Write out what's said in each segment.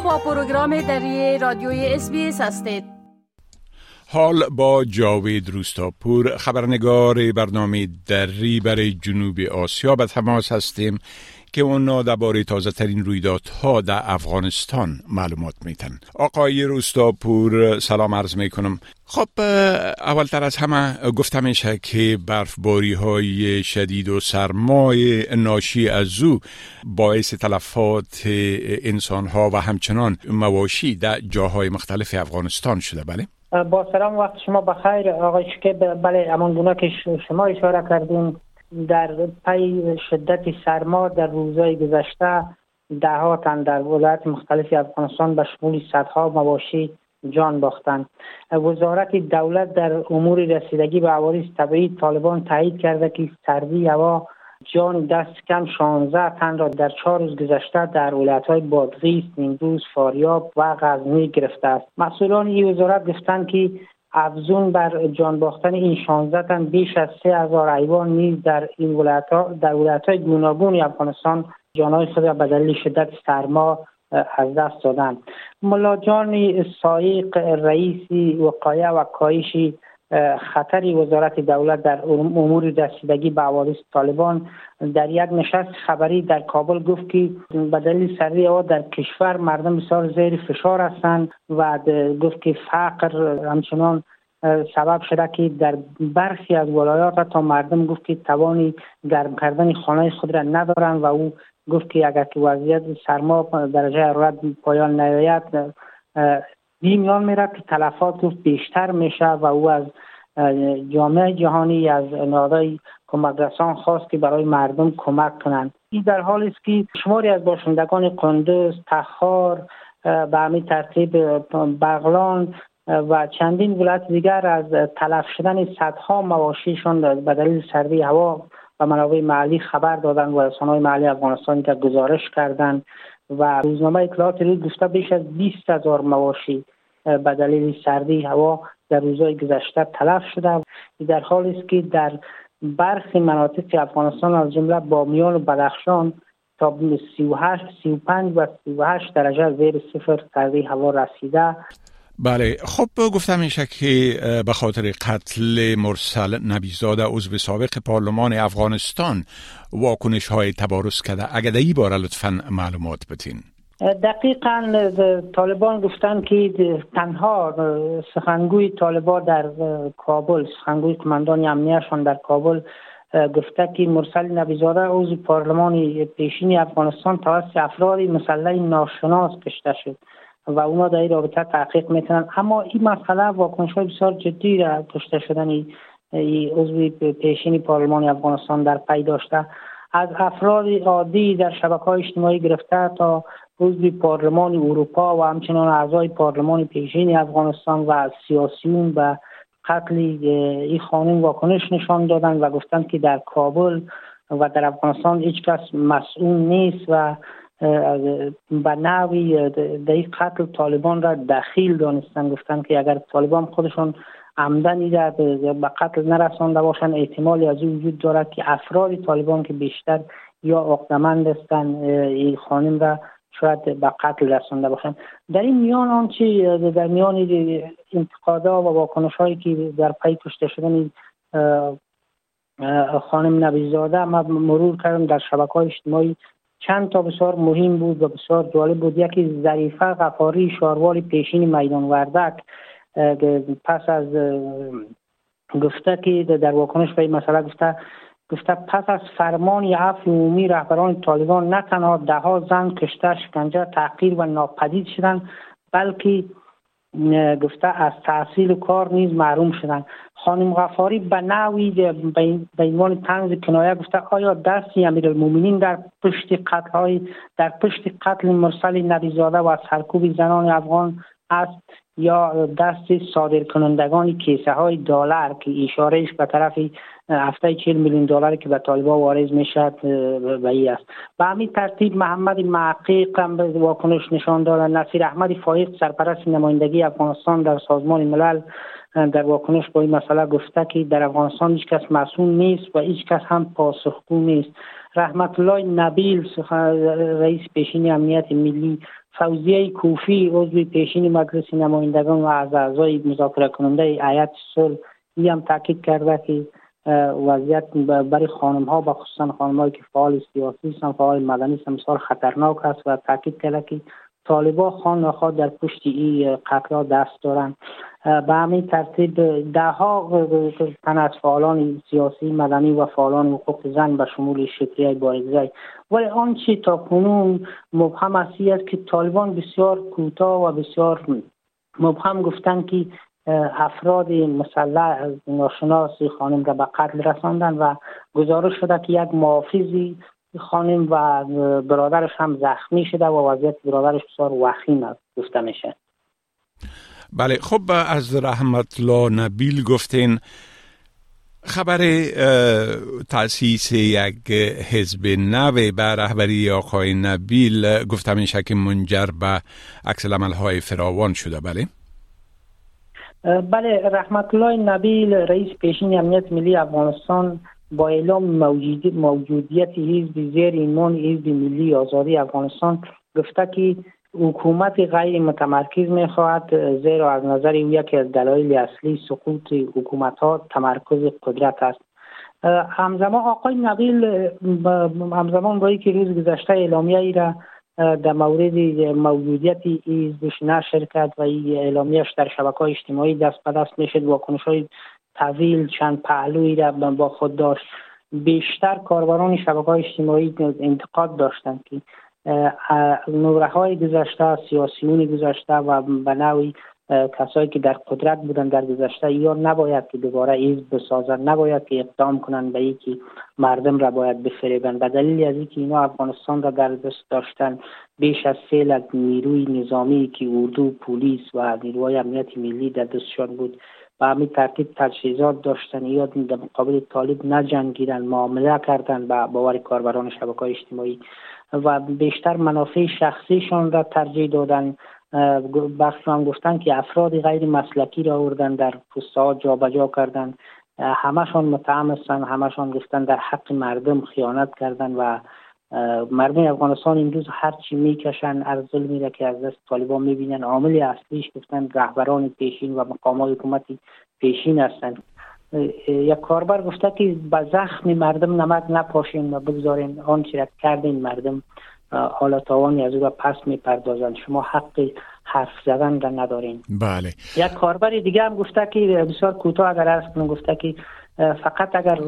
با پروگرام دری رادیوی اس هستید. حال با جاوید روستاپور خبرنگار برنامه دری برای جنوب آسیا. به تماس هستیم. که اونا درباره تازه ترین رویدادها در افغانستان معلومات میتن آقای روستاپور سلام عرض می‌کنم. خب اولتر از همه گفته میشه که برفباری های شدید و سرمای ناشی از او باعث تلفات انسان ها و همچنان مواشی در جاهای مختلف افغانستان شده. بله؟ با سلام وقت شما بخیر. آقای شکیب بله امان گونه که شما اشاره کردیم در پی شدت سرما در روزهای گذشته ده در ولایت مختلف افغانستان به شمول صدها مواشی جان باختند وزارت دولت در امور رسیدگی به عوارض طبیعی طالبان تایید کرده که سردی هوا جان دست کم 16 تن را در چهار روز گذشته در ولایت های بادغیس، نیمروز، فاریاب و غزنی گرفته است. مسئولان این وزارت گفتند که افزون بر جان باختن این 16 تن بیش از 3000 حیوان نیز در این ولایت ها در ولایت های گوناگون افغانستان جانهای خود را به دلیل شدت سرما از دست دادند. ملاجان سایق رئیسی وقایه و کاهش خطر وزارت دولت در امور رسیدگی به عوارض طالبان در یک نشست خبری در کابل گفت که به دلیل هوا در کشور مردم بسیار زیر فشار هستند و گفت که فقر همچنان سبب شده که در برخی از ولایات تا مردم گفت که توانی گرم کردن خانه خود را ندارند و او گفت که اگر که وضعیت سرما درجه حرارت پایان نیاید میان میره که تلفات بیشتر میشه و او از جامعه جهانی از نهادهای کمک رسان خواست که برای مردم کمک کنند. این در حالی است که شماری از باشندگان قندوز تخار به همین ترتیب بغلان و چندین ولایت دیگر از تلف شدن صدها مواشیشان به دلیل سردی هوا و منابع محلی خبر دادن و رسانه‌های محلی افغانستان که گزارش کردند و روزنامه اطلاعات روز گفته بیش از 20 هزار مواشی به دلیل سردی هوا در روزهای گذشته تلف شده در حالی است که در برخی مناطق افغانستان از جمله بامیان و بدخشان تا 38 35 و 38 درجه زیر صفر سردی هوا رسیده. بله خب گفتم میشه که به خاطر قتل مرسل نبیزاده عضو سابق پارلمان افغانستان واکنش های تبارز کرده. اگر ای باره لطفا معلومات بتین دقیقا طالبان گفتن که تنها سخنگوی طالبان در کابل سخنگوی کماندان امنیشان در کابل گفته که مرسل نبیزاده عضو پارلمان پیشین افغانستان توسط افراد مسلح ناشناس کشته شد و اونا در این رابطه تحقیق می‌تونن اما این مسئله واکنش های بسیار جدی را کشته شدن عضو پیشین پارلمان افغانستان در پی داشته. از افراد عادی در شبکه های اجتماعی گرفته تا عضو پارلمان اروپا و همچنان اعضای پارلمان پیشین افغانستان و سیاسیون و قتل این خانم واکنش نشان دادن و گفتند که در کابل و در افغانستان هیچ کس مسئول نیست و به نوی در این قتل طالبان را دخیل دانستن گفتن که اگر طالبان خودشون عمدن به قتل نرسانده باشن احتمالی از وجود دارد که افراد طالبان که بیشتر یا عقدمند هستن این خانم را شاید به قتل رسانده باشند. در این میان آنچه در میان انتقادا و واکنش هایی که در پی کشته شدن خانم نبیزاده ما مرور کردم در شبکه های اجتماعی. چند تا بسیار مهم بود و بسیار جالب بود. یکی ظریفه غفاری شاروال پیشین میدان وردک. پس از گفته که در واکنش به این مسئله گفته گفته پس از فرمان عفو عمومی رهبران طالبان نه تنها دهها زن کشته شکنجه تحقیر و ناپدید شدند بلکه گفته از تحصیل کار نیز محروم شدند. خانم غفاری به نوی به عنوان تنز کنایه گفته آیا دستی امیرالمومنین در پشت قتل های در پشت قتل مرسل نبیزاده و سرکوب زنان افغان است؟ یا دست صادر کنندگان کیسه های دلار که اشارهش به طرف هفته چهل میلیون دلاری که به طالبا وارد می‌شد به ای است. به همین ترتیب محمد معقیق هم واکنش نشان داد. نصیر احمد فایق سرپرست نمایندگی افغانستان در سازمان ملل در واکنش با این مسئله گفته که در افغانستان هیچ کس مسئول نیست و هیچ کس هم پاسخگو نیست. رحمت الله نبیل رئیس پیشین امنیت ملی فوزیه کوفی عضو پیشین مجلس نمایندگان و از اعضای مذاکره کننده ایت صلح هم تاکید کرده که وضعیت برای خانم ها و خصوصا خانم هایی که فعال سیاسی هستند فعال مدنی هستند خطرناک است و تاکید کرده که طالبا خان نخواد در پشت این قتل دست دارند به همین ترتیب ده ها تن از فعالان سیاسی مدنی و فعالان حقوق زن به شمول شکریه بارگزای ولی آنچه تا کنون مبهم است که طالبان بسیار کوتاه و بسیار مبهم گفتن که افراد مسلح ناشناس خانم را به قتل رساندن و گزارش شده که یک محافظی خانم و برادرش هم زخمی شده و وضعیت برادرش بسیار وخیم است گفته میشه. بله خب از رحمت الله نبیل گفتین خبر تاسیس یک حزب نو به رهبری آقای نبیل گفته میشه که منجر به عکس های فراوان شده. بله. بله رحمت الله نبیل رئیس پیشین امنیت ملی افغانستان با اعلام موجودیت حزب زیر ایمان حزب ملی آزادی افغانستان گفته که حکومت غیر متمرکز می خواهد زیرا از نظر او یکی از دلایل اصلی سقوط حکومت ها تمرکز قدرت است. همزمان آقای نقیل همزمان با که روز گذشته اعلامیه ای را در مورد موجودیت حزبش نشر کرد و این اعلامیهش در شبکه اجتماعی دست به دست می‌شد واکنش های طویل چند پهلوی را با خود داشت. بیشتر کاربران شبکه های اجتماعی انتقاد داشتند که نوره های گذشته سیاسیون گذشته و به نوعی کسایی که در قدرت بودن در گذشته یا نباید که دوباره ایز بسازن نباید که اقدام کنن به یکی مردم را باید بفریبن به دلیل از اینکه اینا افغانستان را در دست داشتن بیش از سیل از نیروی نظامی که اردو پلیس و نیروهای امنیت ملی در دستشان بود و همین ترتیب تجهیزات داشتن یا در مقابل طالب نجنگیدن معامله کردن با باور کاربران شبکه اجتماعی و بیشتر منافع شخصیشان را ترجیح دادن. بخش هم گفتن که افراد غیر مسلکی را آوردن در پستها جابجا کردن. همشان متهم هستن همشان گفتن در حق مردم خیانت کردن و مردم افغانستان امروز هر چی می‌کشن از ظلمی را که از دست طالبان می‌بینن. عامل اصلیش گفتن رهبران پیشین و مقامات حکومتی پیشین هستند یک کاربر گفته که به زخم مردم نمک نپاشین و بگذارین. آنچه را کردین مردم حالا تاوانی از او را پس می‌پردازند. شما حق حرف زدن را ندارین. بله. یک کاربر دیگه هم گفته که بسیار کوتاه اگر است گفته که فقط اگر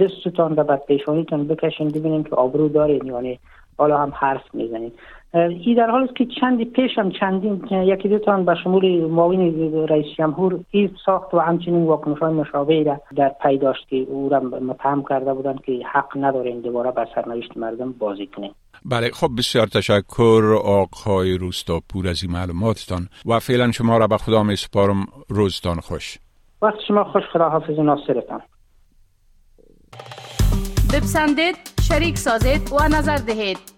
دستتان را بر پیشانیتان بکشین ببینیم که آبرو دارین یعنی حالا هم حرف می‌زنید ای در حال است که چندی پیش هم چندین یکی دو تان به شمول معاون رئیس جمهور این ساخت و همچنین واکنش های مشابهی را در پی داشت که او را متهم کرده بودند که حق ندارین دوباره به سرنوشت مردم بازی کنیم بله خب بسیار تشکر آقای روستاپور از این معلوماتتان و فعلا شما را به خدا می سپارم. روزتان خوش. وقت شما خوش خدا حافظ ناصرتان. بپسندید شریک سازید و نظر دهید.